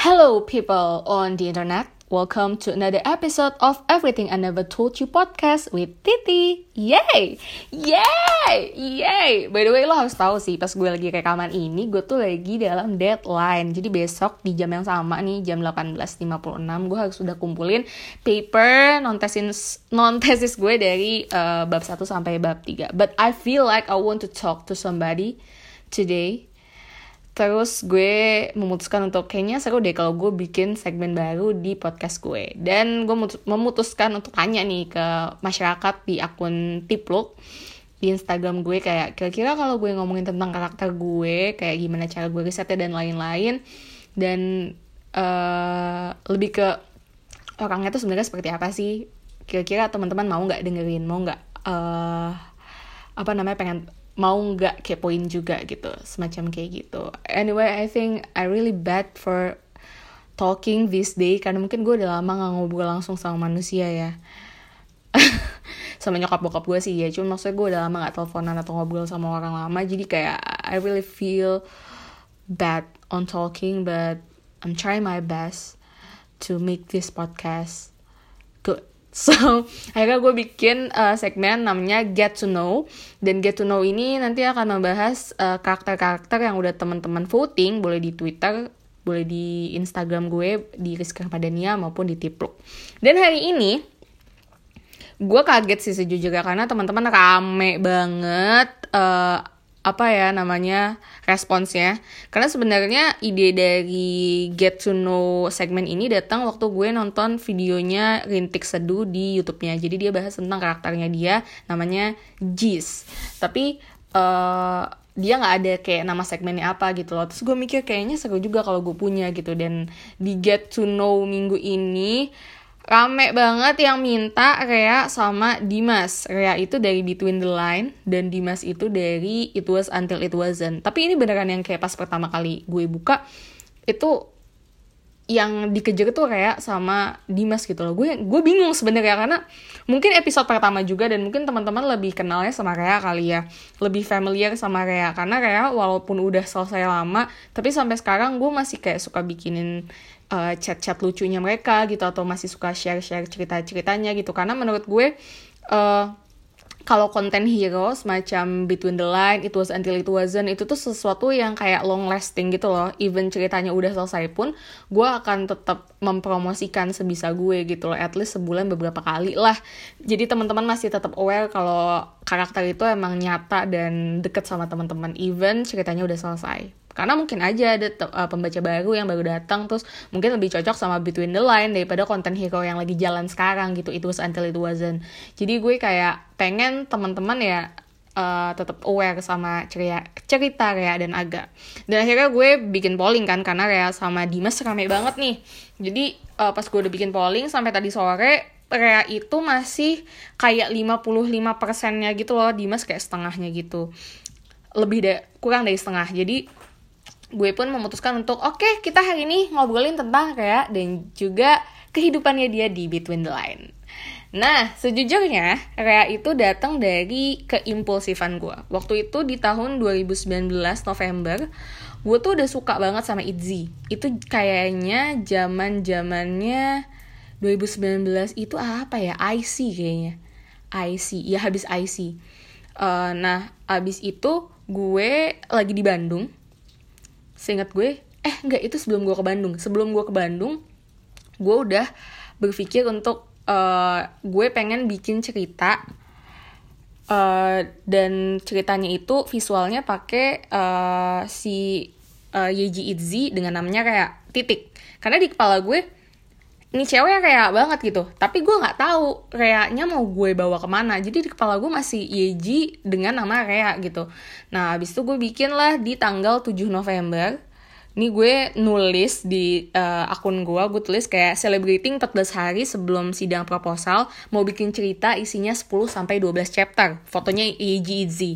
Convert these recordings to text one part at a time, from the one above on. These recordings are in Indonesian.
Hello, people on the internet. Welcome to another episode of Everything I Never Told You podcast with Titi. Yay! Yay! Yay! By the way, lo harus tahu sih, pas gue lagi rekaman ini, gue tuh lagi dalam deadline. Jadi besok di jam yang sama nih, jam 18.56, gue harus sudah kumpulin paper non-tesis non-tesis gue dari uh, bab 1 sampai bab 3. But I feel like I want to talk to somebody today Terus gue memutuskan untuk kayaknya seru deh kalau gue bikin segmen baru di podcast gue. Dan gue memutuskan untuk tanya nih ke masyarakat di akun Tipluk di Instagram gue kayak kira-kira kalau gue ngomongin tentang karakter gue kayak gimana cara gue risetnya dan lain-lain dan uh, lebih ke orangnya tuh sebenarnya seperti apa sih kira-kira teman-teman mau nggak dengerin mau nggak uh, apa namanya pengen mau nggak kepoin juga gitu semacam kayak gitu. Anyway I think I really bad for talking this day karena mungkin gue udah lama nggak ngobrol langsung sama manusia ya. Sama nyokap bokap gue sih ya. Cuma maksudnya gue udah lama nggak teleponan atau ngobrol sama orang lama jadi kayak I really feel bad on talking but I'm trying my best to make this podcast good So, akhirnya gue bikin uh, segmen namanya Get to Know. Dan Get to Know ini nanti akan membahas uh, karakter-karakter yang udah teman-teman voting, boleh di Twitter, boleh di Instagram gue, di Rizka Padania, maupun di Tipluk. Dan hari ini, gue kaget sih sejujurnya, karena teman-teman rame banget uh, apa ya namanya responsnya. Karena sebenarnya ide dari get to know segmen ini datang waktu gue nonton videonya Rintik Seduh di YouTube-nya. Jadi dia bahas tentang karakternya dia namanya Jis. Tapi uh, dia nggak ada kayak nama segmennya apa gitu loh. Terus gue mikir kayaknya seru juga kalau gue punya gitu. Dan di get to know minggu ini rame banget yang minta Rea sama Dimas. Rea itu dari Between the Line dan Dimas itu dari It Was Until It Wasn't. Tapi ini beneran yang kayak pas pertama kali gue buka itu yang dikejar tuh Rea sama Dimas gitu loh. Gue gue bingung sebenarnya karena mungkin episode pertama juga dan mungkin teman-teman lebih kenalnya sama Rea kali ya. Lebih familiar sama Rea karena Rea walaupun udah selesai lama tapi sampai sekarang gue masih kayak suka bikinin uh, chat-chat lucunya mereka gitu atau masih suka share-share cerita-ceritanya gitu karena menurut gue uh, kalau konten hero semacam Between the Line, It Was Until It Wasn't itu tuh sesuatu yang kayak long lasting gitu loh. Even ceritanya udah selesai pun, gue akan tetap mempromosikan sebisa gue gitu loh. At least sebulan beberapa kali lah. Jadi teman-teman masih tetap aware kalau karakter itu emang nyata dan deket sama teman-teman. Even ceritanya udah selesai karena mungkin aja ada uh, pembaca baru yang baru datang terus mungkin lebih cocok sama Between the Line daripada konten hero yang lagi jalan sekarang gitu itu was until it wasn't. Jadi gue kayak pengen teman-teman ya uh, tetap aware sama cerita cerita Rea dan Aga. Dan akhirnya gue bikin polling kan karena Rea sama Dimas rame banget nih. Jadi uh, pas gue udah bikin polling sampai tadi sore Rea itu masih kayak 55 persennya gitu loh Dimas kayak setengahnya gitu. Lebih deh kurang dari setengah. Jadi gue pun memutuskan untuk oke okay, kita hari ini ngobrolin tentang Rea dan juga kehidupannya dia di Between the Line. Nah, sejujurnya Rea itu datang dari keimpulsifan gue. Waktu itu di tahun 2019 November, gue tuh udah suka banget sama Itzy. Itu kayaknya zaman zamannya 2019 itu apa ya? IC kayaknya. IC, ya habis IC. Uh, nah, habis itu gue lagi di Bandung seingat gue eh enggak itu sebelum gue ke Bandung. Sebelum gue ke Bandung gue udah berpikir untuk uh, gue pengen bikin cerita uh, dan ceritanya itu visualnya pakai uh, si uh, Yeji Itzy dengan namanya kayak titik. Karena di kepala gue ini cewek kayak banget gitu tapi gue nggak tahu Rea-nya mau gue bawa ke mana jadi di kepala gue masih Yeji dengan nama Rea gitu nah habis itu gue bikin lah di tanggal 7 November ini gue nulis di uh, akun gue, gue tulis kayak celebrating 14 hari sebelum sidang proposal, mau bikin cerita isinya 10 sampai 12 chapter. Fotonya Eiji Izzy.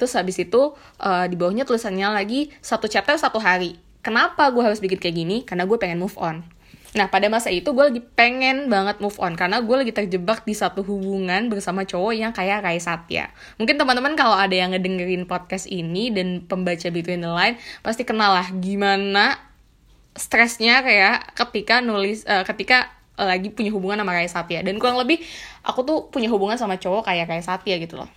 Terus habis itu uh, di bawahnya tulisannya lagi satu chapter satu hari. Kenapa gue harus bikin kayak gini? Karena gue pengen move on. Nah, pada masa itu gue lagi pengen banget move on karena gue lagi terjebak di satu hubungan bersama cowok yang kayak Rai Satya. Mungkin teman-teman kalau ada yang ngedengerin podcast ini dan pembaca Between the Line pasti kenal lah gimana stresnya kayak ketika nulis uh, ketika lagi punya hubungan sama Raya Satya dan kurang lebih aku tuh punya hubungan sama cowok kayak Raya Satya gitu loh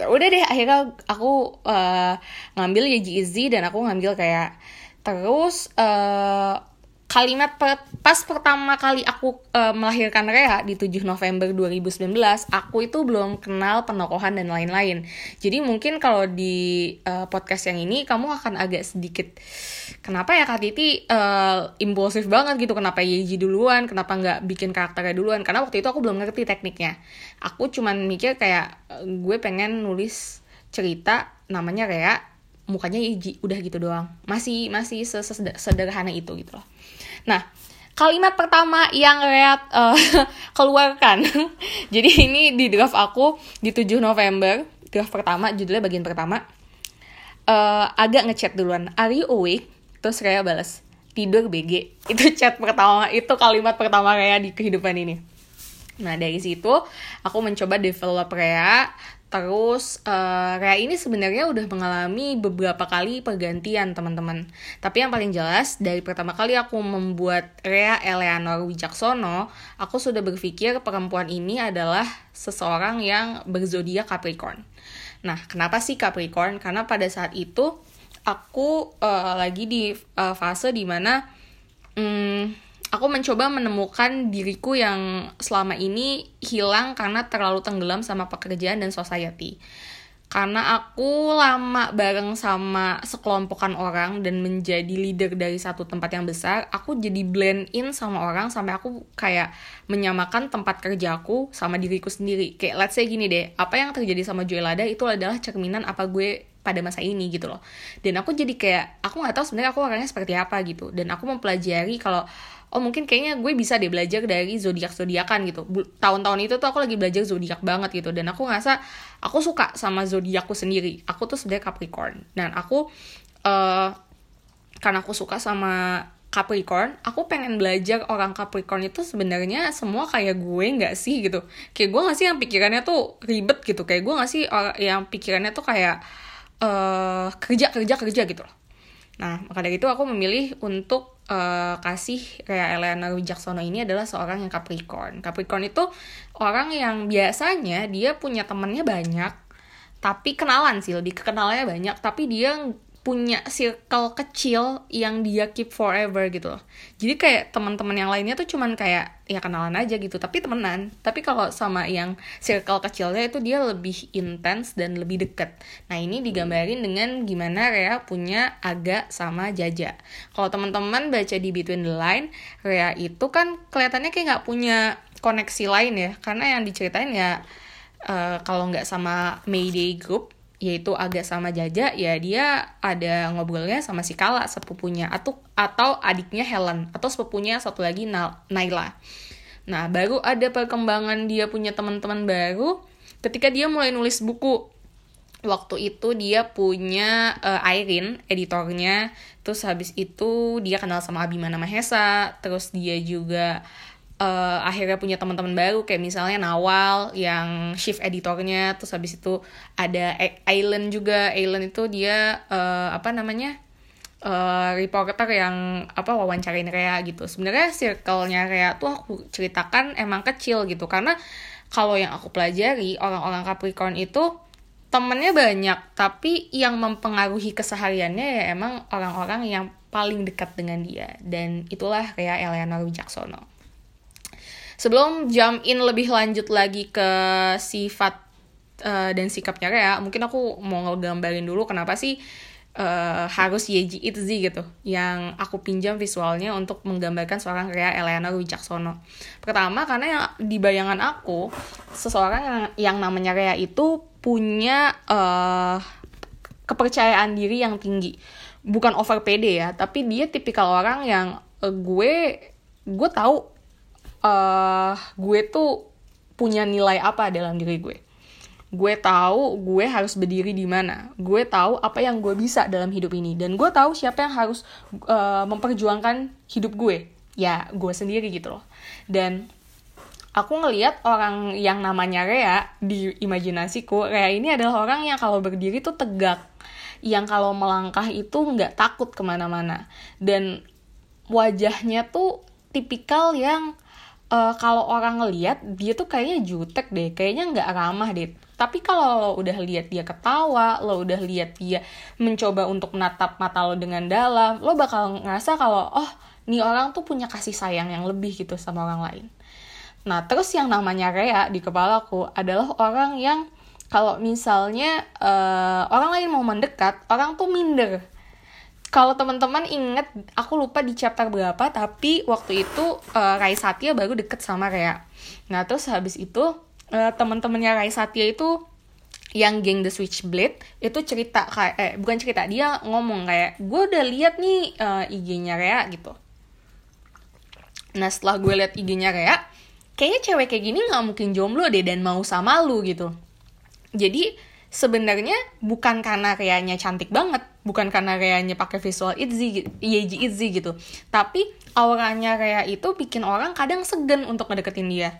udah deh akhirnya aku uh, ngambil Yeji Izzy dan aku ngambil kayak terus uh, kalimat per, pas pertama kali aku uh, melahirkan Rea di 7 November 2019, aku itu belum kenal penokohan dan lain-lain. Jadi mungkin kalau di uh, podcast yang ini kamu akan agak sedikit kenapa ya Kak Titi uh, impulsif banget gitu, kenapa Yeji duluan, kenapa nggak bikin karakternya duluan? Karena waktu itu aku belum ngerti tekniknya. Aku cuman mikir kayak gue pengen nulis cerita namanya Rea mukanya Yeji udah gitu doang masih masih sederhana itu gitu loh Nah, kalimat pertama yang Reat uh, keluarkan. Jadi ini di draft aku di 7 November, draft pertama, judulnya bagian pertama. Uh, agak ngechat duluan, are you awake? Terus Rea balas, tidur BG. Itu chat pertama, itu kalimat pertama Rea di kehidupan ini. Nah dari situ aku mencoba develop Rea Terus uh, Rea ini sebenarnya udah mengalami beberapa kali pergantian teman-teman. Tapi yang paling jelas dari pertama kali aku membuat Rea Eleanor Wijaksono, aku sudah berpikir perempuan ini adalah seseorang yang berzodiak Capricorn. Nah, kenapa sih Capricorn? Karena pada saat itu aku uh, lagi di uh, fase di mana um, aku mencoba menemukan diriku yang selama ini hilang karena terlalu tenggelam sama pekerjaan dan society. Karena aku lama bareng sama sekelompokan orang dan menjadi leader dari satu tempat yang besar, aku jadi blend in sama orang sampai aku kayak menyamakan tempat kerjaku sama diriku sendiri. Kayak let's say gini deh, apa yang terjadi sama Joelada itu adalah cerminan apa gue pada masa ini gitu loh. Dan aku jadi kayak aku nggak tahu sebenarnya aku orangnya seperti apa gitu. Dan aku mempelajari kalau oh mungkin kayaknya gue bisa deh belajar dari zodiak zodiakan gitu tahun-tahun itu tuh aku lagi belajar zodiak banget gitu dan aku ngerasa aku suka sama zodiakku sendiri aku tuh sebenarnya Capricorn dan aku uh, karena aku suka sama Capricorn, aku pengen belajar orang Capricorn itu sebenarnya semua kayak gue nggak sih gitu. Kayak gue nggak sih yang pikirannya tuh ribet gitu. Kayak gue nggak sih yang pikirannya tuh kayak uh, kerja kerja kerja gitu loh. Nah maka dari itu aku memilih untuk uh, kasih kayak Eleanor Wijaksono ini adalah seorang yang Capricorn. Capricorn itu orang yang biasanya dia punya temennya banyak, tapi kenalan sih lebih kenalannya banyak, tapi dia punya circle kecil yang dia keep forever gitu loh. Jadi kayak teman-teman yang lainnya tuh cuman kayak ya kenalan aja gitu, tapi temenan. Tapi kalau sama yang circle kecilnya itu dia lebih intens dan lebih deket. Nah ini digambarin dengan gimana Rea punya agak sama Jaja. Kalau teman-teman baca di Between the Line, Rea itu kan kelihatannya kayak nggak punya koneksi lain ya, karena yang diceritain ya uh, kalau nggak sama Mayday Group yaitu agak sama Jaja ya dia ada ngobrolnya sama si Kala sepupunya atau atau adiknya Helen atau sepupunya satu lagi Naila. Nah, baru ada perkembangan dia punya teman-teman baru ketika dia mulai nulis buku. Waktu itu dia punya uh, Irene, editornya. Terus habis itu dia kenal sama Abimana Mahesa. Terus dia juga uh, akhirnya punya teman-teman baru kayak misalnya Nawal yang shift editornya terus habis itu ada Island juga. Island itu dia uh, apa namanya uh, reporter yang apa wawancarain Rea gitu. Sebenarnya circle-nya Rea tuh aku ceritakan emang kecil gitu karena kalau yang aku pelajari orang-orang Capricorn itu temennya banyak tapi yang mempengaruhi kesehariannya ya emang orang-orang yang paling dekat dengan dia. Dan itulah kayak Eleanor Wijaksono sebelum jump in lebih lanjut lagi ke sifat uh, dan sikapnya Rea mungkin aku mau ngegambarin dulu kenapa sih uh, harus Yeji Itzy gitu yang aku pinjam visualnya untuk menggambarkan seorang Rea Eleanor Wijaksono pertama karena yang di bayangan aku seseorang yang, yang namanya Rea itu punya uh, kepercayaan diri yang tinggi. Bukan over pede ya tapi dia tipikal orang yang uh, gue gue tahu uh, gue tuh punya nilai apa dalam diri gue? Gue tahu gue harus berdiri di mana. Gue tahu apa yang gue bisa dalam hidup ini. Dan gue tahu siapa yang harus uh, memperjuangkan hidup gue. Ya gue sendiri gitu loh. Dan aku ngelihat orang yang namanya Rea di imajinasiku Rea ini adalah orang yang kalau berdiri tuh tegak. Yang kalau melangkah itu nggak takut ke mana-mana. Dan wajahnya tuh tipikal yang uh, kalau orang ngeliat dia tuh kayaknya jutek deh. Kayaknya nggak ramah deh. Tapi kalau lo udah lihat dia ketawa lo udah lihat dia mencoba untuk menatap mata lo dengan dalam lo bakal ngerasa kalau oh nih orang tuh punya kasih sayang yang lebih gitu sama orang lain. Nah terus yang namanya Rea di kepalaku adalah orang yang kalau misalnya uh, orang lain mau mendekat orang tuh minder kalau teman-teman inget aku lupa di chapter berapa tapi waktu itu uh, Rai Satya baru deket sama Rea nah terus habis itu uh, teman-temannya Rai Satya itu yang geng The Switchblade itu cerita kayak eh bukan cerita dia ngomong kayak gue udah lihat nih uh, IG-nya Rea gitu. Nah setelah gue lihat IG-nya Rea, kayaknya cewek kayak gini nggak mungkin jomblo deh dan mau sama lu gitu. Jadi sebenarnya bukan karena Reanya cantik banget, bukan karena Reanya pakai visual Itzy, Yeji Itzy gitu, tapi auranya Rea itu bikin orang kadang segan untuk ngedeketin dia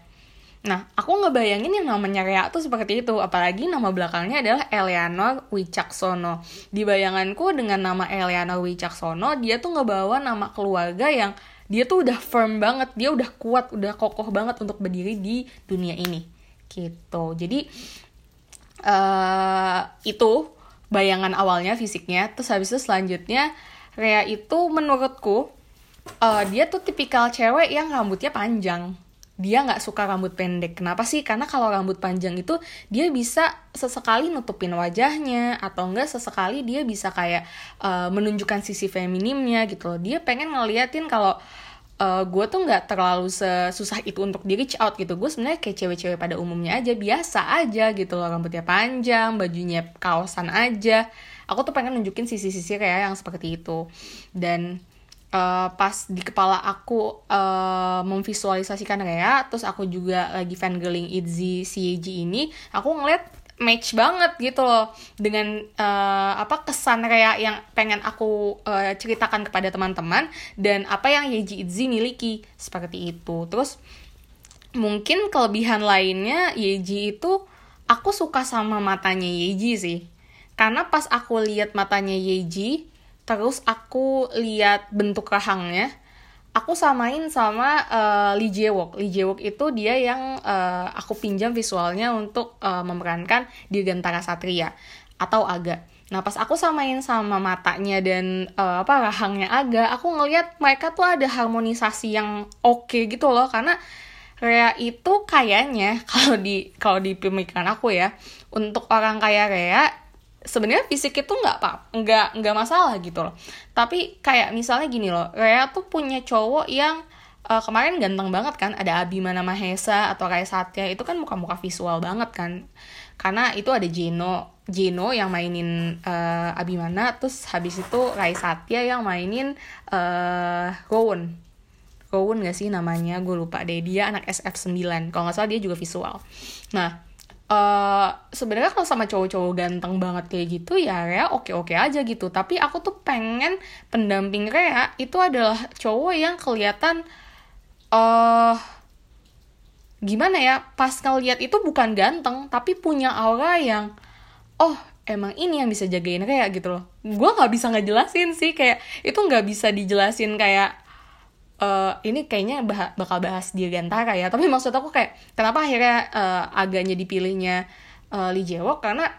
Nah, aku ngebayangin yang namanya Rea tuh seperti itu, apalagi nama belakangnya adalah Eleanor Wicaksono. Di bayanganku dengan nama Eleanor Wicaksono, dia tuh ngebawa nama keluarga yang dia tuh udah firm banget, dia udah kuat, udah kokoh banget untuk berdiri di dunia ini. Gitu. Jadi uh, itu bayangan awalnya fisiknya, terus habis itu selanjutnya Rea itu menurutku uh, dia tuh tipikal cewek yang rambutnya panjang dia nggak suka rambut pendek. Kenapa sih? Karena kalau rambut panjang itu dia bisa sesekali nutupin wajahnya atau enggak sesekali dia bisa kayak uh, menunjukkan sisi feminimnya gitu loh. Dia pengen ngeliatin kalau gue tuh nggak terlalu susah itu untuk di reach out gitu. Gue sebenarnya kayak cewek-cewek pada umumnya aja biasa aja gitu loh. Rambutnya panjang, bajunya kaosan aja. Aku tuh pengen nunjukin sisi-sisi kayak yang seperti itu. Dan uh, pas di kepala aku uh, memvisualisasikan Rea terus aku juga lagi fangirling Itzy CAG ini aku ngeliat match banget gitu loh. Dengan uh, apa kesan Rea yang pengen aku uh, ceritakan kepada teman-teman dan apa yang Yeji Itzy miliki. Seperti itu. Terus mungkin kelebihan lainnya Yeji itu aku suka sama matanya Yeji sih. Karena pas aku lihat matanya Yeji terus aku lihat bentuk rahangnya aku samain sama uh, Lee Jae-wook. Lee Jae-wook itu dia yang uh, aku pinjam visualnya untuk uh, memerankan Dirgantara Satria atau Aga. Nah pas aku samain sama matanya dan uh, apa rahangnya Aga, aku ngelihat mereka tuh ada harmonisasi yang oke okay gitu loh karena Rea itu kayaknya kalau di kalau di pemikiran aku ya untuk orang kaya Rea sebenarnya fisik itu nggak apa nggak nggak masalah gitu loh. Tapi kayak misalnya gini loh Rea tuh punya cowok yang uh, kemarin ganteng banget kan ada Abimana Mahesa atau kayak Satya itu kan muka-muka visual banget kan. Karena itu ada Jeno Jeno yang mainin uh, Abimana terus habis itu Rai Satya yang mainin uh, Rowan. Rowan gak sih namanya? Gue lupa deh dia anak SF9 kalau nggak salah dia juga visual. Nah uh, sebenarnya kalau sama cowok-cowok ganteng banget kayak gitu ya Rea oke-oke aja gitu. Tapi aku tuh pengen pendamping Rea itu adalah cowok yang kelihatan uh, gimana ya pas ngeliat itu bukan ganteng tapi punya aura yang oh emang ini yang bisa jagain Rea gitu loh. Gue nggak bisa ngejelasin sih kayak itu nggak bisa dijelasin kayak uh, ini kayaknya bah bakal bahas di Gantara ya. Tapi maksud aku kayak kenapa akhirnya uh, agaknya dipilihnya uh, Lee Jae-wook karena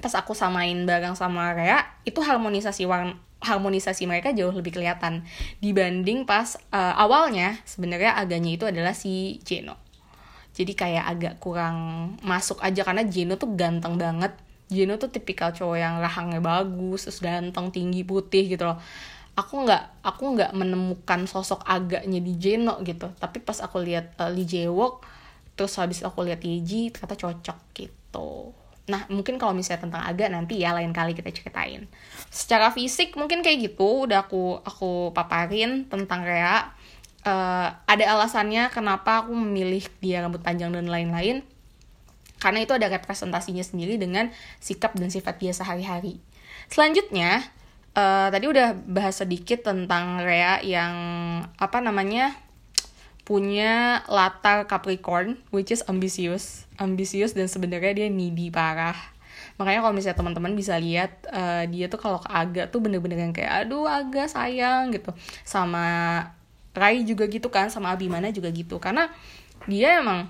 pas aku samain bareng sama Rea itu harmonisasi warna harmonisasi mereka jauh lebih kelihatan dibanding pas uh, awalnya sebenarnya agaknya itu adalah si Jeno. Jadi kayak agak kurang masuk aja karena Jeno tuh ganteng banget. Jeno tuh tipikal cowok yang rahangnya bagus terus ganteng tinggi putih gitu loh aku nggak aku nggak menemukan sosok agaknya di Jeno gitu. Tapi pas aku lihat uh, Lee Jae-wook terus habis aku lihat Yeji ternyata cocok gitu. Nah mungkin kalau misalnya tentang agak nanti ya lain kali kita ceritain. Secara fisik mungkin kayak gitu udah aku aku paparin tentang Rea. Uh, ada alasannya kenapa aku memilih dia rambut panjang dan lain-lain. Karena itu ada representasinya sendiri dengan sikap dan sifat dia sehari-hari. Selanjutnya uh, tadi udah bahas sedikit tentang Rea yang apa namanya punya latar Capricorn which is ambisius. Ambisius dan sebenarnya dia needy parah. Makanya kalau misalnya teman-teman bisa lihat uh, dia tuh kalau ke Aga tuh bener-bener yang kayak aduh Aga sayang gitu. Sama Rai juga gitu kan sama Abimana juga gitu. Karena dia emang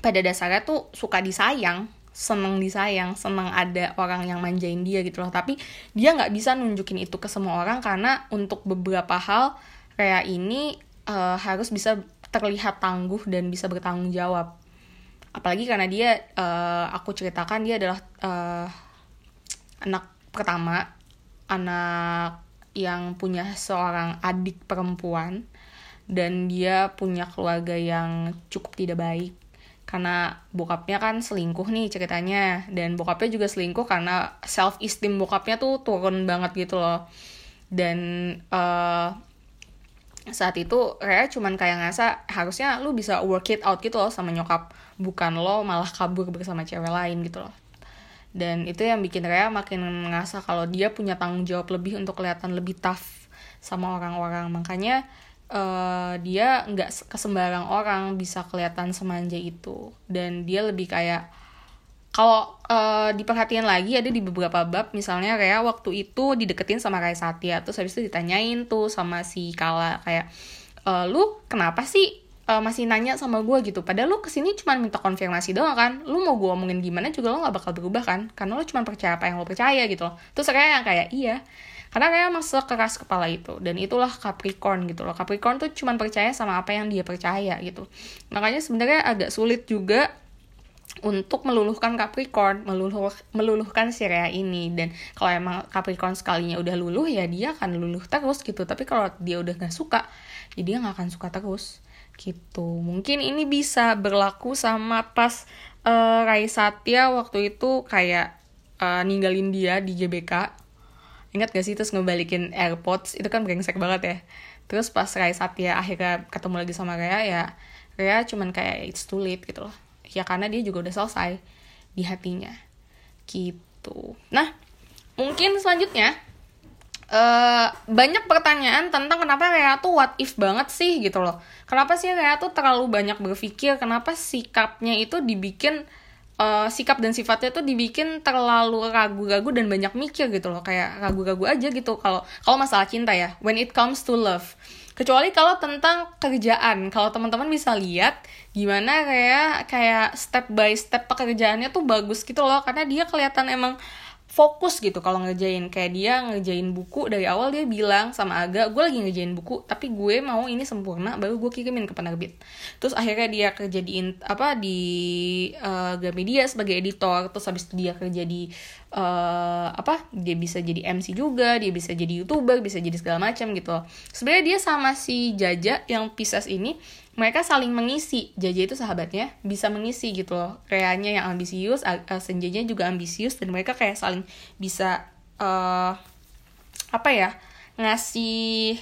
pada dasarnya tuh suka disayang seneng disayang seneng ada orang yang manjain dia gitu loh. Tapi dia nggak bisa nunjukin itu ke semua orang karena untuk beberapa hal kayak ini uh, harus bisa terlihat tangguh dan bisa bertanggung jawab. Apalagi karena dia uh, aku ceritakan dia adalah uh, anak pertama anak yang punya seorang adik perempuan dan dia punya keluarga yang cukup tidak baik karena bokapnya kan selingkuh nih ceritanya. Dan bokapnya juga selingkuh karena self esteem bokapnya tuh turun banget gitu loh. Dan uh, saat itu Rhea cuman kayak ngerasa harusnya lu bisa work it out gitu loh sama nyokap. Bukan lo malah kabur bersama cewek lain gitu loh. Dan itu yang bikin Rhea makin ngerasa kalau dia punya tanggung jawab lebih untuk kelihatan lebih tough sama orang-orang. Makanya uh, dia nggak kesembarang orang bisa kelihatan semanja itu. Dan dia lebih kayak kalau uh, diperhatikan lagi ada di beberapa bab misalnya kayak waktu itu dideketin sama Rai Satya terus habis itu ditanyain tuh sama si Kala kayak e, lu kenapa sih uh, masih nanya sama gue gitu? Padahal lu ke sini cuma minta konfirmasi doang kan? Lu mau gue omongin gimana juga lo gak bakal berubah kan? Karena lu cuma percaya apa yang lo percaya gitu loh. Terus kayak yang kayak iya karena kayak masa keras kepala itu. Dan itulah Capricorn gitu loh. Capricorn tuh cuma percaya sama apa yang dia percaya gitu. Makanya sebenarnya agak sulit juga untuk meluluhkan Capricorn, meluluh meluluhkan si Rhea ini. Dan kalau emang Capricorn sekalinya udah luluh ya dia akan luluh terus gitu. Tapi kalau dia udah gak suka ya dia nggak akan suka terus gitu. Mungkin ini bisa berlaku sama pas uh, Rai Satya waktu itu kayak uh, ninggalin dia di GBK ingat gak sih terus ngebalikin AirPods? Itu kan brengsek banget ya. Terus pas Rai Satya akhirnya ketemu lagi sama Rhea ya Rhea cuman kayak it's too late gitu loh. Ya karena dia juga udah selesai di hatinya. Gitu. Nah mungkin selanjutnya uh, banyak pertanyaan tentang kenapa Rea tuh what if banget sih gitu loh. Kenapa sih Rea tuh terlalu banyak berpikir? Kenapa sikapnya itu dibikin uh, sikap dan sifatnya tuh dibikin terlalu ragu-ragu dan banyak mikir gitu loh. Kayak ragu-ragu aja gitu. Kalau kalau masalah cinta ya when it comes to love. Kecuali kalau tentang kerjaan. Kalau teman-teman bisa lihat gimana kayak kayak step by step pekerjaannya tuh bagus gitu loh. Karena dia kelihatan emang fokus gitu kalau ngerjain. Kayak dia ngerjain buku dari awal dia bilang sama Aga gue lagi ngerjain buku tapi gue mau ini sempurna baru gue kirimin ke penerbit. Terus akhirnya dia kerja di apa di uh, Gramedia sebagai editor. Terus habis itu dia kerja di uh, apa dia bisa jadi MC juga dia bisa jadi youtuber bisa jadi segala macam gitu. Sebenarnya dia sama si Jaja yang Pisces ini mereka saling mengisi. Jaja itu sahabatnya bisa mengisi gitu loh. Reanya yang ambisius uh, Senjanya juga ambisius dan mereka kayak saling bisa uh, apa ya ngasih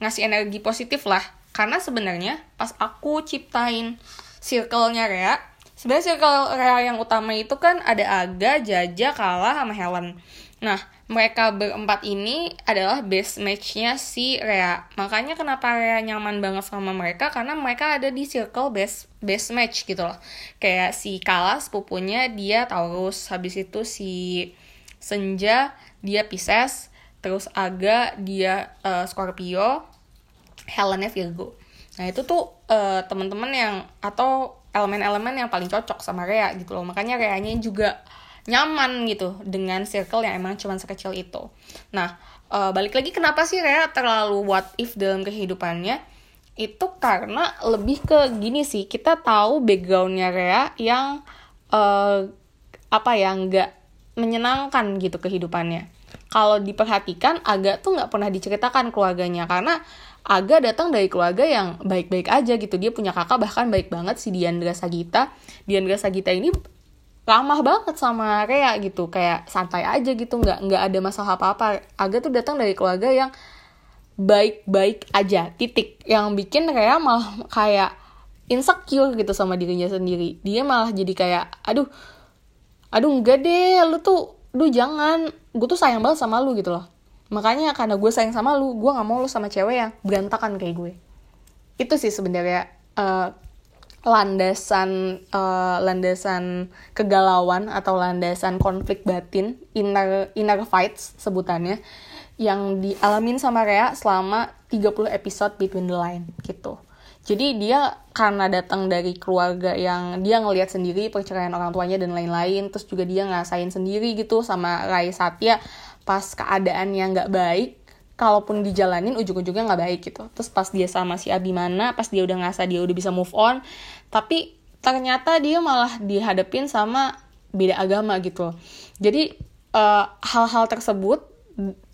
ngasih energi positif lah. Karena sebenarnya pas aku ciptain circle-nya Rea sebenarnya circle Rea yang utama itu kan ada Aga, Jaja, Kala, sama Helen. Nah mereka berempat ini adalah best matchnya si Rea. Makanya kenapa Rea nyaman banget sama mereka karena mereka ada di circle best best match gitu loh. Kayak si Kala sepupunya dia Taurus, habis itu si Senja dia Pisces, terus Aga dia uh, Scorpio, Helennya Virgo. Nah itu tuh uh, teman-teman yang atau elemen-elemen yang paling cocok sama Rea gitu loh. Makanya Reanya juga nyaman gitu dengan circle yang emang cuma sekecil itu. Nah, uh, balik lagi kenapa sih Rea terlalu what if dalam kehidupannya? Itu karena lebih ke gini sih, kita tahu backgroundnya Rea yang uh, apa ya nggak menyenangkan gitu kehidupannya. Kalau diperhatikan agak tuh nggak pernah diceritakan keluarganya karena Aga datang dari keluarga yang baik-baik aja gitu. Dia punya kakak bahkan baik banget si Diandra Sagita. Diandra Sagita ini ramah banget sama Rea gitu. Kayak santai aja gitu nggak nggak ada masalah apa apa Aga tuh datang dari keluarga yang baik-baik aja. Titik. Yang bikin Rea malah kayak insecure gitu sama dirinya sendiri. Dia malah jadi kayak aduh aduh enggak deh lu tuh duh jangan. Gue tuh sayang banget sama lu gitu loh. Makanya karena gue sayang sama lu gue nggak mau lu sama cewek yang berantakan kayak gue. Itu sih sebenarnya uh, landasan uh, landasan kegalauan atau landasan konflik batin inner inner fights sebutannya yang dialamin sama Rea selama 30 episode Between the Line gitu. Jadi dia karena datang dari keluarga yang dia ngelihat sendiri perceraian orang tuanya dan lain-lain, terus juga dia ngerasain sendiri gitu sama Rai Satya pas keadaan yang nggak baik, kalaupun dijalanin ujung-ujungnya nggak baik gitu. Terus pas dia sama si Abimana, pas dia udah ngerasa dia udah bisa move on, tapi ternyata dia malah dihadapin sama beda agama gitu. Jadi uh, hal-hal tersebut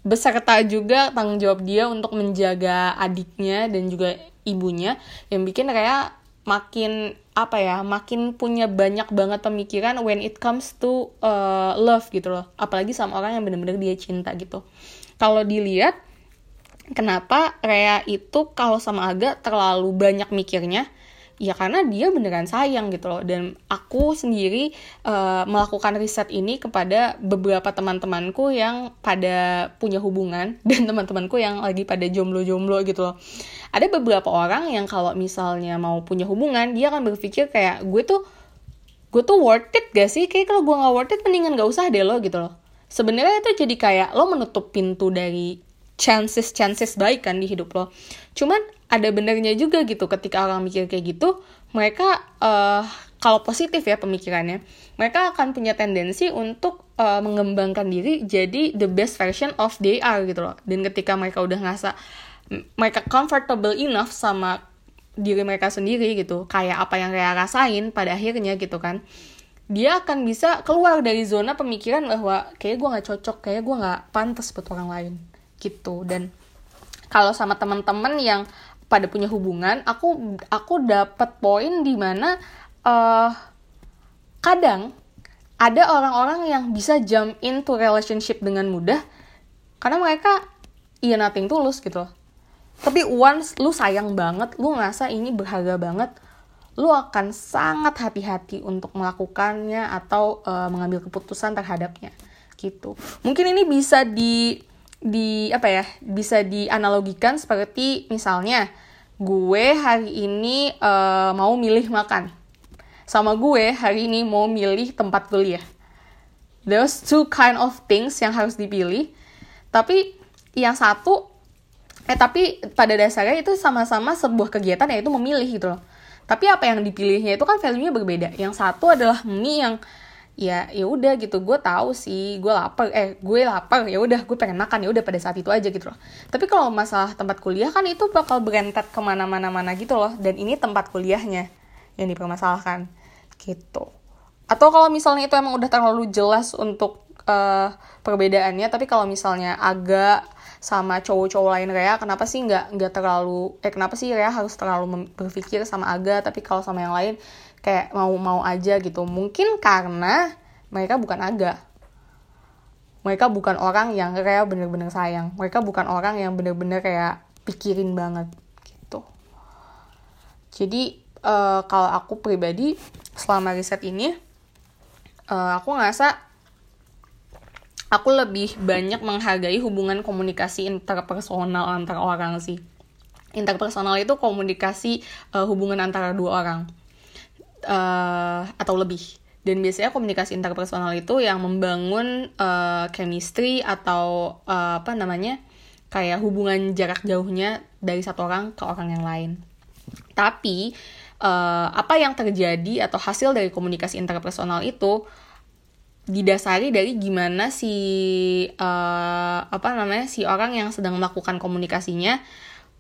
beserta juga tanggung jawab dia untuk menjaga adiknya dan juga ibunya yang bikin kayak makin apa ya makin punya banyak banget pemikiran when it comes to uh, love gitu loh. Apalagi sama orang yang bener-bener dia cinta gitu. Kalau dilihat kenapa Rea itu kalau sama Aga terlalu banyak mikirnya ya karena dia beneran sayang gitu loh. Dan aku sendiri uh, melakukan riset ini kepada beberapa teman-temanku yang pada punya hubungan dan teman-temanku yang lagi pada jomblo-jomblo gitu loh. Ada beberapa orang yang kalau misalnya mau punya hubungan dia akan berpikir kayak gue tuh gue tuh worth it gak sih? Kayak kalau gue gak worth it mendingan gak usah deh lo gitu loh. Sebenarnya itu jadi kayak lo menutup pintu dari chances chances baik kan di hidup lo. Cuman ada benernya juga gitu. Ketika orang mikir kayak gitu mereka uh, kalau positif ya pemikirannya mereka akan punya tendensi untuk uh, mengembangkan diri jadi the best version of they are gitu loh. Dan ketika mereka udah ngerasa mereka comfortable enough sama diri mereka sendiri gitu kayak apa yang mereka rasain pada akhirnya gitu kan dia akan bisa keluar dari zona pemikiran bahwa kayak gue nggak cocok kayak gue nggak pantas buat orang lain gitu. Dan kalau sama teman-teman yang pada punya hubungan aku aku dapat poin di mana uh, kadang ada orang-orang yang bisa jump into relationship dengan mudah karena mereka iya nothing tulus gitu loh. Tapi once lu sayang banget lu ngerasa ini berharga banget lu akan sangat hati-hati untuk melakukannya atau uh, mengambil keputusan terhadapnya gitu. Mungkin ini bisa di di apa ya bisa dianalogikan seperti misalnya gue hari ini uh, mau milih makan. Sama gue hari ini mau milih tempat kuliah. There's two kind of things yang harus dipilih. Tapi yang satu eh tapi pada dasarnya itu sama-sama sebuah kegiatan yaitu memilih gitu loh. Tapi apa yang dipilihnya itu kan value-nya berbeda. Yang satu adalah mie yang ya ya udah gitu. Gue tahu sih gue lapar eh gue lapar ya udah gue pengen makan ya udah pada saat itu aja gitu loh. Tapi kalau masalah tempat kuliah kan itu bakal berentet ke mana-mana mana gitu loh. Dan ini tempat kuliahnya yang dipermasalahkan gitu. Atau kalau misalnya itu emang udah terlalu jelas untuk uh, perbedaannya tapi kalau misalnya agak sama cowok-cowok lain Rea kenapa sih nggak nggak terlalu eh kenapa sih Rea harus terlalu berpikir sama Aga tapi kalau sama yang lain kayak mau-mau aja gitu. Mungkin karena mereka bukan aga. Mereka bukan orang yang kayak bener-bener sayang. Mereka bukan orang yang bener-bener kayak pikirin banget gitu. Jadi uh, kalau aku pribadi selama riset ini uh, aku ngerasa aku lebih banyak menghargai hubungan komunikasi interpersonal antara orang sih. Interpersonal itu komunikasi uh, hubungan antara dua orang uh, atau lebih. Dan biasanya komunikasi interpersonal itu yang membangun uh, chemistry atau uh, apa namanya kayak hubungan jarak jauhnya dari satu orang ke orang yang lain. Tapi uh, apa yang terjadi atau hasil dari komunikasi interpersonal itu didasari dari gimana si uh, apa namanya si orang yang sedang melakukan komunikasinya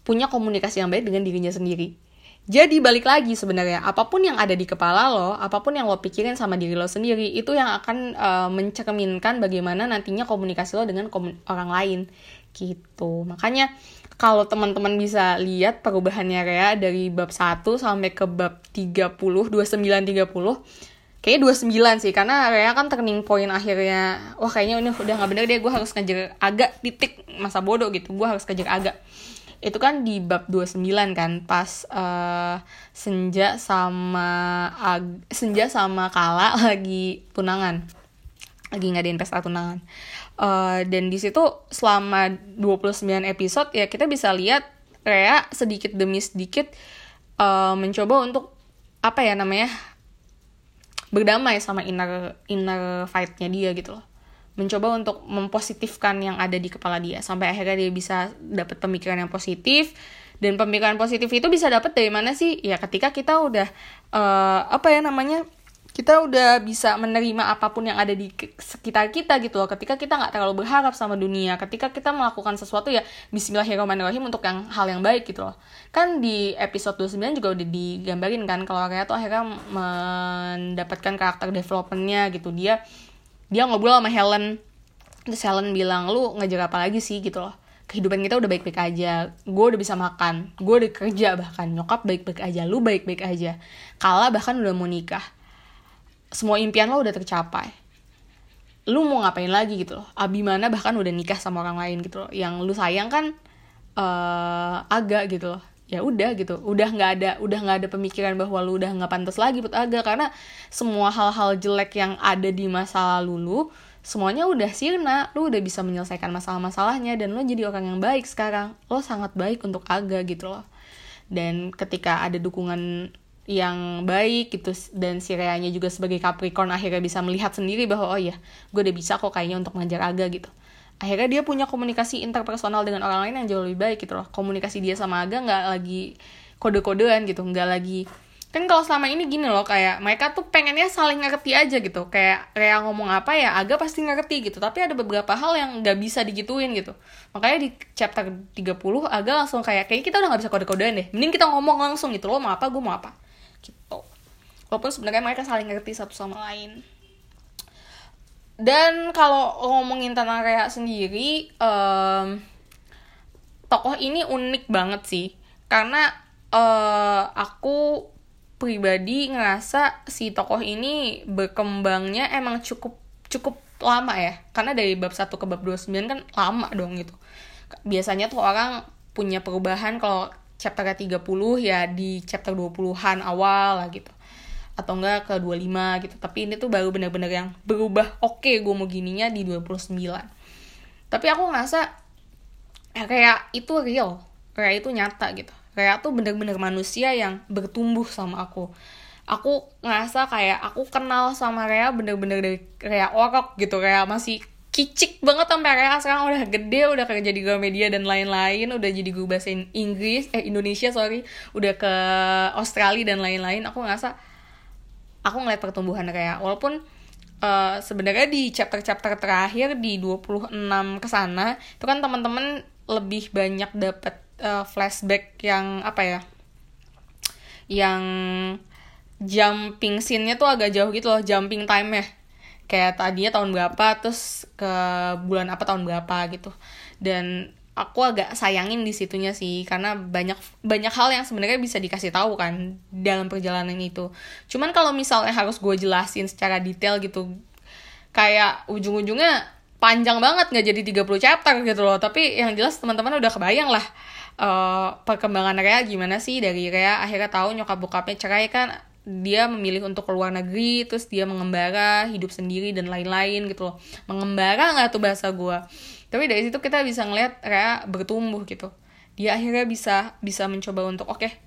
punya komunikasi yang baik dengan dirinya sendiri jadi balik lagi sebenarnya apa pun yang ada di kepala lo, apa pun yang lo pikirin sama diri lo sendiri itu yang akan uh, mencerminkan bagaimana nantinya komunikasi lo dengan komun orang lain. Gitu. Makanya kalau teman-teman bisa lihat perubahannya Rea dari bab 1 sampai ke bab 30, 29 30 kayaknya 29 sih karena Rea kan turning point akhirnya wah kayaknya ini udah nggak bener deh gue harus ngejar agak titik masa bodoh gitu. Gue harus ngejar agak itu kan di bab 29 kan pas uh, Senja sama Ag Senja sama Kala lagi tunangan. Lagi ngadain pesta tunangan. Uh, dan di situ selama 29 episode ya kita bisa lihat Rea sedikit demi sedikit uh, mencoba untuk apa ya namanya berdamai sama inner inner fightnya dia gitu loh mencoba untuk mempositifkan yang ada di kepala dia sampai akhirnya dia bisa dapat pemikiran yang positif. Dan pemikiran positif itu bisa dapat dari mana sih? Ya ketika kita udah uh, apa ya namanya kita udah bisa menerima apa pun yang ada di sekitar kita gitu loh. Ketika kita nggak terlalu berharap sama dunia ketika kita melakukan sesuatu ya Bismillahirrahmanirrahim untuk yang hal yang baik gitu loh. Kan di episode 29 juga udah digambarin kan kalau Raya tuh akhirnya mendapatkan karakter developmentnya gitu. Dia dia ngobrol sama Helen. Terus Helen bilang lu ngejar apa lagi sih? Gitu loh. Kehidupan kita udah baik-baik aja. Gue udah bisa makan gue udah kerja bahkan. Nyokap baik-baik aja lu baik-baik aja. Kala bahkan udah mau nikah. Semua impian lo udah tercapai. Lu mau ngapain lagi gitu loh. Abimana bahkan udah nikah sama orang lain gitu loh. Yang lu sayang kan uh, agak gitu loh ya udah gitu. Udah nggak ada udah nggak ada pemikiran bahwa lu udah nggak pantas lagi buat agak karena semua hal-hal jelek yang ada di masa lalu lu semuanya udah sirna. Lu udah bisa menyelesaikan masalah-masalahnya dan lu jadi orang yang baik sekarang. Lo sangat baik untuk aga gitu loh. Dan ketika ada dukungan yang baik gitu dan si Reanya juga sebagai Capricorn akhirnya bisa melihat sendiri bahwa oh iya gue udah bisa kok kayaknya untuk ngajar Aga gitu akhirnya dia punya komunikasi interpersonal dengan orang lain yang jauh lebih baik gitu loh. Komunikasi dia sama Aga nggak lagi kode-kodean gitu nggak lagi. Kan kalau selama ini gini loh kayak mereka tuh pengennya saling ngerti aja gitu. Kayak kayak ngomong apa ya Aga pasti ngerti gitu. Tapi ada beberapa hal yang nggak bisa digituin gitu. Makanya di chapter 30 Aga langsung kayak kayak kita udah nggak bisa kode-kodean deh. Mending kita ngomong langsung gitu loh mau apa gue mau apa. Gitu. Walaupun sebenarnya mereka saling ngerti satu sama lain dan kalau ngomongin tentang Rea sendiri um, tokoh ini unik banget sih. Karena uh, aku pribadi ngerasa si tokoh ini berkembangnya emang cukup cukup lama ya. Karena dari bab 1 ke bab 29 kan lama dong gitu. Biasanya tuh orang punya perubahan kalau chapter 30 ya di chapter 20-an awal lah gitu atau enggak ke 25 gitu. Tapi ini tuh baru bener-bener yang berubah. Oke okay, gue mau gininya di 29 tapi aku ngerasa ya, kayak itu real. Kayak itu nyata gitu. Kayak tuh bener-bener manusia yang bertumbuh sama aku. Aku ngerasa kayak aku kenal sama Rea bener-bener dari kayak orok gitu. Kayak masih kicik banget sampai akhirnya sekarang. Udah gede udah kerja di Gramedia dan lain-lain. Udah jadi guru bahasa Inggris eh Indonesia sorry. Udah ke Australia dan lain-lain. Aku ngerasa aku ngeliat pertumbuhan kayak walaupun uh, sebenarnya di chapter-chapter terakhir di 26 ke sana itu kan teman-teman lebih banyak dapat uh, flashback yang apa ya yang jumping scene-nya tuh agak jauh gitu loh jumping time ya kayak tadinya tahun berapa terus ke bulan apa tahun berapa gitu. Dan aku agak sayangin di situnya sih karena banyak banyak hal yang sebenarnya bisa dikasih tahu kan dalam perjalanan itu. Cuman kalau misalnya harus gue jelasin secara detail gitu kayak ujung-ujungnya panjang banget nggak jadi 30 chapter gitu loh. Tapi yang jelas teman-teman udah kebayang lah uh, perkembangan Rea gimana sih? Dari Rea akhirnya tahu nyokap bokapnya cerai kan dia memilih untuk keluar negeri terus dia mengembara hidup sendiri dan lain-lain gitu loh. Mengembara nggak tuh bahasa gue tapi dari situ kita bisa ngeliat Rea bertumbuh gitu. Dia akhirnya bisa bisa mencoba untuk oke okay,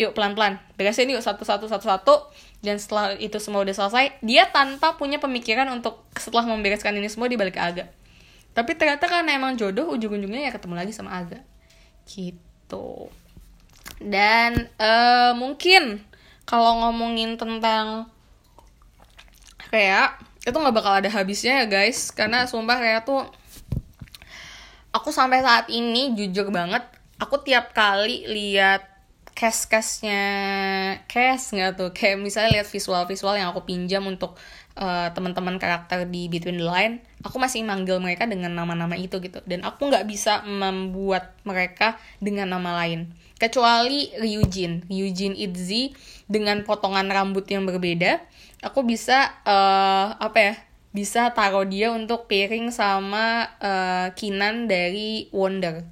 yuk pelan-pelan. Beresin yuk satu-satu satu-satu. Dan setelah itu semua udah selesai dia tanpa punya pemikiran untuk setelah membereskan ini semua dibalik ke Aga. Tapi ternyata karena emang jodoh ujung-ujungnya ya ketemu lagi sama Aga. Gitu. Dan uh, mungkin kalau ngomongin tentang kayak itu nggak bakal ada habisnya ya guys. Karena sumpah kayak tuh aku sampai saat ini jujur banget aku tiap kali lihat cast castnya cast nggak tuh? Kayak misalnya lihat visual visual yang aku pinjam untuk uh, teman-teman karakter di Between the Line aku masih manggil mereka dengan nama-nama itu gitu. Dan aku nggak bisa membuat mereka dengan nama lain. Kecuali Ryujin. Ryujin Itzy dengan potongan rambut yang berbeda aku bisa uh, apa ya bisa taruh dia untuk pairing sama uh, Kinan dari Wonder.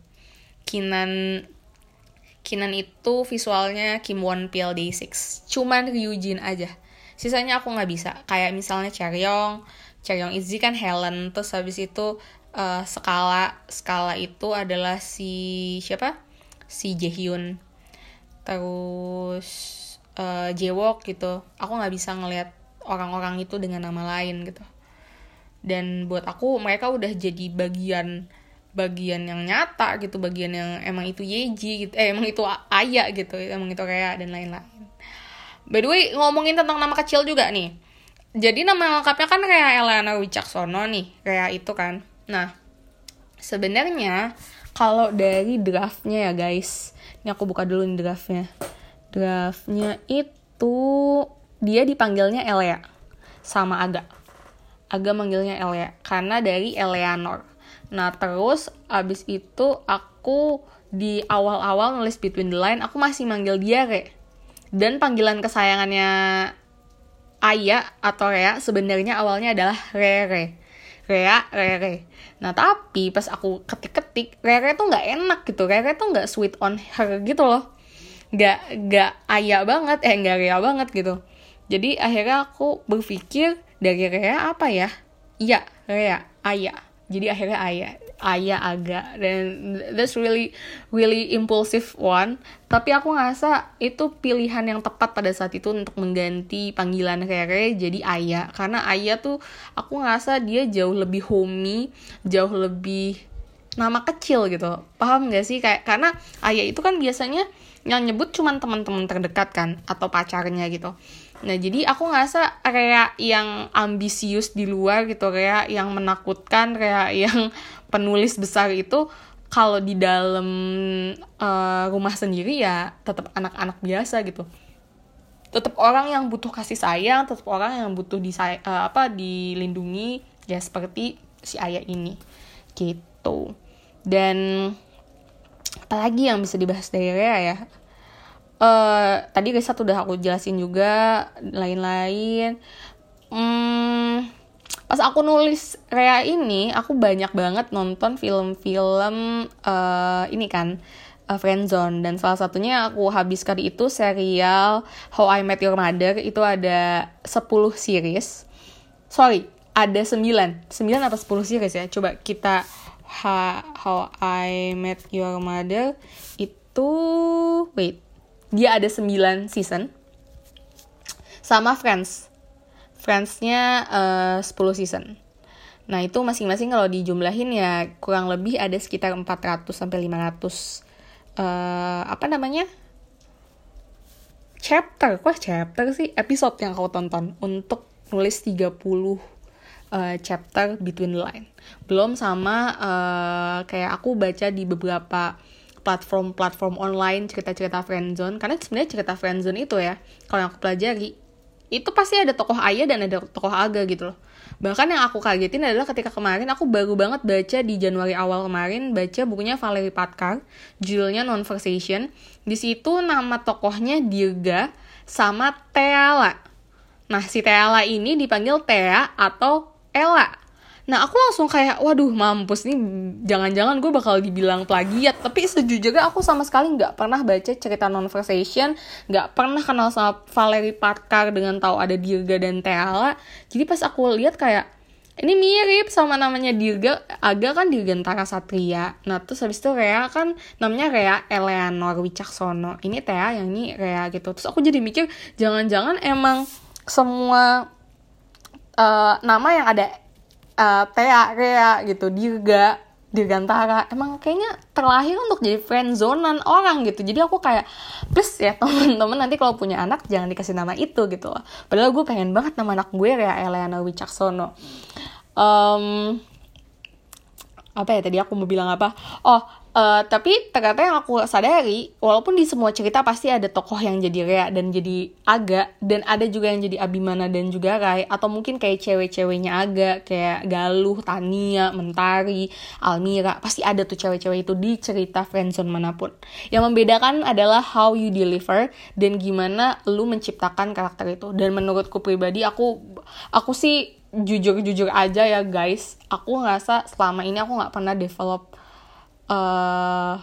Kinan Kinan itu visualnya Kim Won Pil Day6 cuman Ryujin aja. Sisanya aku nggak bisa. Kayak misalnya Charyong Charyong Itzy kan Helen. Terus habis itu uh, skala. Skala itu adalah si siapa? Si Jaehyun. Terus uh, Jewok gitu. Aku nggak bisa ngelihat orang-orang itu dengan nama lain gitu dan buat aku mereka udah jadi bagian bagian yang nyata gitu bagian yang emang itu Yeji gitu eh emang itu Aya gitu emang itu kayak dan lain-lain. By the way ngomongin tentang nama kecil juga nih. Jadi nama lengkapnya kan kayak Elena Wicaksono nih kayak itu kan. Nah sebenarnya kalau dari draftnya ya guys. Ini aku buka dulu nih draftnya. Draftnya itu dia dipanggilnya Elea sama Aga Aga manggilnya Elea karena dari Eleanor Nah terus abis itu aku di awal-awal nulis Between the Line aku masih manggil dia kayak dan panggilan kesayangannya Aya atau Rea sebenarnya awalnya adalah Rere. Rea, Rere. Nah tapi pas aku ketik-ketik Rere tuh nggak enak gitu. Rere tuh nggak sweet on her gitu loh. Nggak nggak Aya banget, eh nggak Rea banget gitu. Jadi akhirnya aku berpikir dari Rea apa ya? Iya, Rea, Aya jadi akhirnya ayah ayah agak dan that's really really impulsive one. Tapi aku ngerasa itu pilihan yang tepat pada saat itu untuk mengganti panggilan Rere jadi ayah. Karena ayah tuh aku ngerasa dia jauh lebih homey jauh lebih nama kecil gitu. Paham gak sih? Kayak karena ayah itu kan biasanya yang nyebut cuman teman-teman terdekat kan atau pacarnya gitu Nah jadi aku ngerasa kayak yang ambisius di luar gitu kayak yang menakutkan kayak yang penulis besar itu kalau di dalam uh, rumah sendiri ya tetap anak-anak biasa gitu. Tetap orang yang butuh kasih sayang tetap orang yang butuh di uh, apa dilindungi ya seperti si ayah ini gitu. Dan apalagi yang bisa dibahas dari Rea ya uh, tadi riset udah aku jelasin juga lain-lain. Hmm, pas aku nulis Rea ini aku banyak banget nonton film-film uh, ini kan uh, Friendzone. Dan salah satunya aku habiskan itu serial How I Met Your Mother. Itu ada 10 series. Sorry ada 9 9 atau 10 series ya? Coba kita How I Met Your Mother itu wait dia ada 9 season. Sama Friends. Friends-nya uh, 10 season. Nah itu masing-masing kalau dijumlahin ya kurang lebih ada sekitar 400 sampai 500 uh, apa namanya? Chapter. Kok chapter sih? Episode yang kau tonton untuk nulis 30 uh, chapter between the line. Belum sama uh, kayak aku baca di beberapa platform-platform online cerita-cerita friendzone. Karena sebenarnya cerita friendzone itu ya kalau yang aku pelajari itu pasti ada tokoh ayah dan ada tokoh aga gitu loh. Bahkan yang aku kagetin adalah ketika kemarin aku baru banget baca di Januari awal kemarin baca bukunya Valerie Patkar judulnya Nonversation. Di situ nama tokohnya Dirga sama Teala. Nah si Teala ini dipanggil Tea atau Ella Nah aku langsung kayak waduh mampus nih jangan-jangan gue bakal dibilang plagiat. Tapi sejujurnya aku sama sekali nggak pernah baca cerita non-versation nggak pernah kenal sama Valerie Parker dengan tahu ada Dirga dan Teala jadi pas aku lihat kayak ini mirip sama namanya Dirga agak kan Dirgantara Satria. Nah terus habis itu Rea kan namanya Rea Eleanor Wicaksono. Ini Tea yang ini Rea gitu. Terus aku jadi mikir jangan-jangan emang semua uh, nama yang ada uh, Tea, Rea gitu, Dirga, Dirgantara. Emang kayaknya terlahir untuk jadi friendzonan orang gitu. Jadi aku kayak please ya teman-teman nanti kalau punya anak jangan dikasih nama itu gitu loh. Padahal gue pengen banget nama anak gue kayak Eliana Wicaksono. Um, apa ya tadi aku mau bilang apa? Oh Uh, tapi ternyata yang aku sadari, walaupun di semua cerita pasti ada tokoh yang jadi Rea dan jadi Aga, dan ada juga yang jadi Abimana dan juga Rai, atau mungkin kayak cewek-ceweknya Aga, kayak Galuh, Tania, Mentari, Almira, pasti ada tuh cewek-cewek itu di cerita friendzone mana pun. Yang membedakan adalah how you deliver dan gimana lu menciptakan karakter itu. Dan menurutku pribadi, aku aku sih jujur-jujur aja ya guys, aku ngerasa selama ini aku nggak pernah develop uh,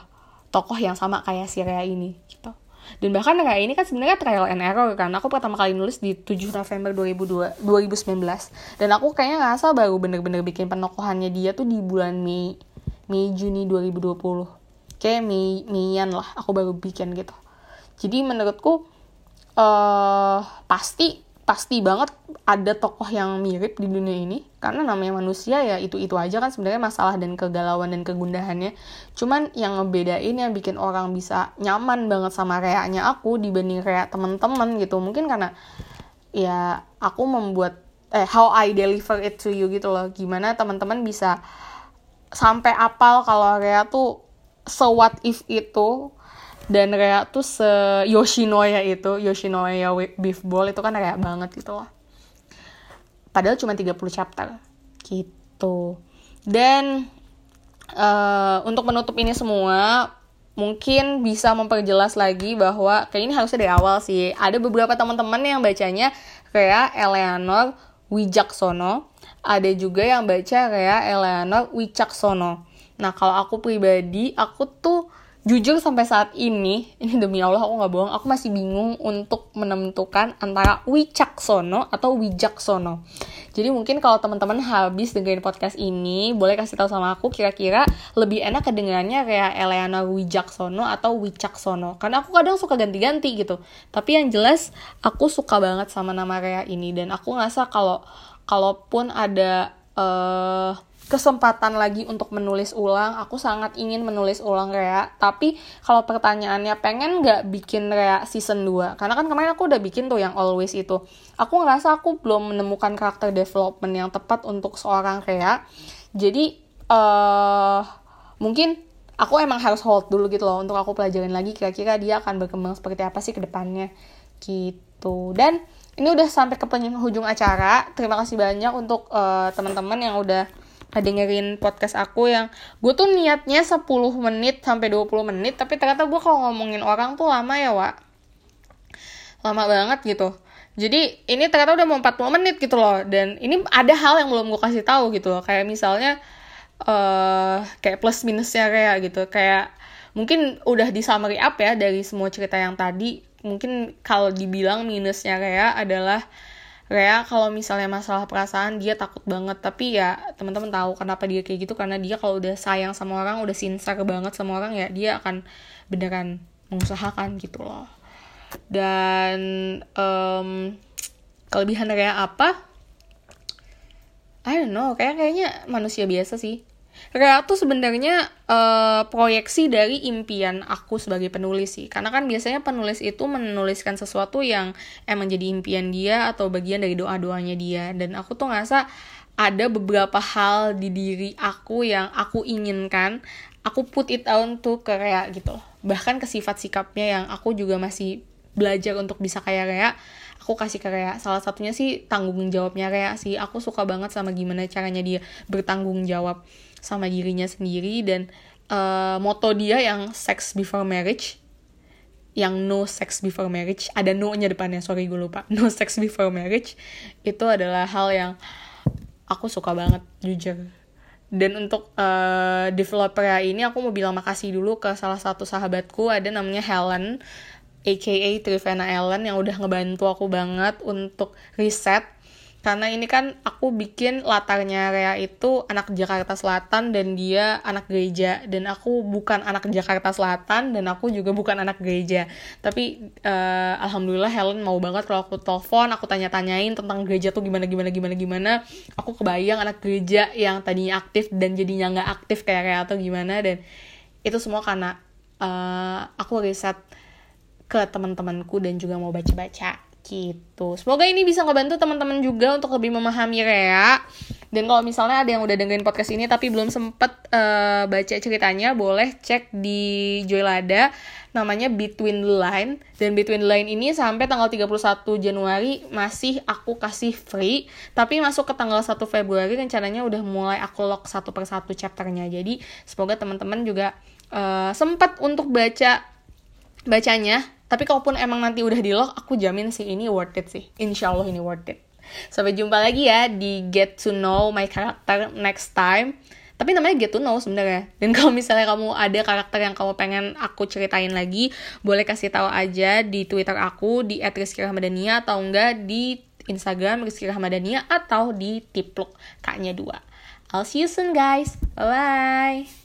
tokoh yang sama kayak si Rea ini gitu. Dan bahkan Rea ini kan sebenarnya trial and error kan. Aku pertama kali nulis di 7 November 2002, 2019 dan aku kayaknya ngerasa baru bener-bener bikin penokohannya dia tuh di bulan Mei Mei Juni 2020 kayak Mei Meian lah aku baru bikin gitu. Jadi menurutku uh, pasti pasti banget ada tokoh yang mirip di dunia ini. Karena namanya manusia ya itu itu aja kan sebenarnya masalah dan kegalauan dan kegundahannya. Cuman yang ngebedain yang bikin orang bisa nyaman banget sama reaknya aku dibanding reak temen-temen gitu. Mungkin karena ya aku membuat eh how I deliver it to you gitu loh. Gimana teman-teman bisa sampai apal kalau Rea tuh so what if itu dan Rea tuh se Yoshinoya itu Yoshinoya beef ball itu kan Rea banget gitu loh. Padahal cuma 30 chapter. Gitu. Dan uh, untuk menutup ini semua mungkin bisa memperjelas lagi bahwa kayak ini harusnya dari awal sih. Ada beberapa teman-teman yang bacanya kayak Eleanor Wijaksono. Ada juga yang baca kayak Eleanor Wicaksono nah kalau aku pribadi aku tuh jujur sampai saat ini ini demi Allah aku nggak bohong aku masih bingung untuk menentukan antara Wicaksono atau Wijaksono. Jadi mungkin kalau teman-teman habis dengerin podcast ini boleh kasih tahu sama aku kira-kira lebih enak kedengarannya kayak Eleanor Wijaksono atau Wicaksono. Karena aku kadang suka ganti-ganti gitu. Tapi yang jelas aku suka banget sama nama Rea ini. Dan aku ngerasa kalau kalaupun ada uh, kesempatan lagi untuk menulis ulang. Aku sangat ingin menulis ulang Rea. Tapi kalau pertanyaannya pengen nggak bikin Rea season 2 karena kan kemarin aku udah bikin tuh yang always itu. Aku ngerasa aku belum menemukan karakter development yang tepat untuk seorang Rea. Jadi uh, mungkin aku emang harus hold dulu gitu loh untuk aku pelajarin lagi kira-kira dia akan berkembang seperti apa sih ke depannya. Gitu. Dan ini udah sampai ke penghujung acara. Terima kasih banyak untuk uh, teman-teman yang udah dengerin podcast aku yang gue tuh niatnya 10 menit sampai 20 menit tapi ternyata gue kalau ngomongin orang tuh lama ya Wak. Lama banget gitu. Jadi ini ternyata udah mau 40 menit gitu loh. Dan ini ada hal yang belum gue kasih tahu gitu loh. Kayak misalnya uh, kayak plus minusnya kayak gitu. Kayak mungkin udah di summary up ya dari semua cerita yang tadi mungkin kalau dibilang minusnya kayak adalah Rea kalau misalnya masalah perasaan dia takut banget. Tapi ya teman-teman tahu kenapa dia kayak gitu. Karena dia kalau udah sayang sama orang udah sincere banget sama orang ya dia akan beneran mengusahakan gitu loh. Dan um, kelebihan Rea apa? I don't know. Kayak kayaknya manusia biasa sih Rea tuh sebenarnya uh, proyeksi dari impian aku sebagai penulis sih. Karena kan biasanya penulis itu menuliskan sesuatu yang emang jadi impian dia atau bagian dari doa-doanya dia. Dan aku tuh ngerasa ada beberapa hal di diri aku yang aku inginkan, aku put it on tuh ke Rea gitu. Bahkan ke sifat sikapnya yang aku juga masih belajar untuk bisa kayak Rea aku kasih ke Rea salah satunya sih tanggung jawabnya Rea sih aku suka banget sama gimana caranya dia bertanggung jawab sama dirinya sendiri dan uh, moto dia yang sex before marriage yang no sex before marriage ada no nya depannya sorry gue lupa. No sex before marriage itu adalah hal yang aku suka banget jujur. Dan untuk uh, developer ini aku mau bilang makasih dulu ke salah satu sahabatku ada namanya Helen aka Trivena Ellen yang udah ngebantu aku banget untuk riset karena ini kan aku bikin latarnya Rea itu anak Jakarta Selatan dan dia anak gereja. Dan aku bukan anak Jakarta Selatan dan aku juga bukan anak gereja. Tapi uh, alhamdulillah Helen mau banget kalau aku telepon aku tanya-tanyain tentang gereja tuh gimana gimana gimana gimana. Aku kebayang anak gereja yang tadinya aktif dan jadinya nggak aktif kayak Rea atau gimana. Dan itu semua karena uh, aku riset ke teman-temanku dan juga mau baca-baca gitu. Semoga ini bisa ngebantu teman-teman juga untuk lebih memahami Rea. Dan kalau misalnya ada yang udah dengerin podcast ini tapi belum sempet uh, baca ceritanya, boleh cek di Joylada namanya Between the Line. Dan Between the Line ini sampai tanggal 31 Januari masih aku kasih free. Tapi masuk ke tanggal 1 Februari rencananya udah mulai aku lock satu per satu chapternya. Jadi semoga teman-teman juga uh, sempat untuk baca bacanya tapi kalaupun emang nanti udah di lock, aku jamin sih ini worth it sih. Insya Allah ini worth it. Sampai jumpa lagi ya di Get to Know My Character next time. Tapi namanya Get to Know sebenarnya. Dan kalau misalnya kamu ada karakter yang kamu pengen aku ceritain lagi, boleh kasih tahu aja di Twitter aku di @rizky_rahmadania atau enggak di Instagram Rizky Rahmadania atau di Tipluk kaknya dua. I'll see you soon guys. Bye bye.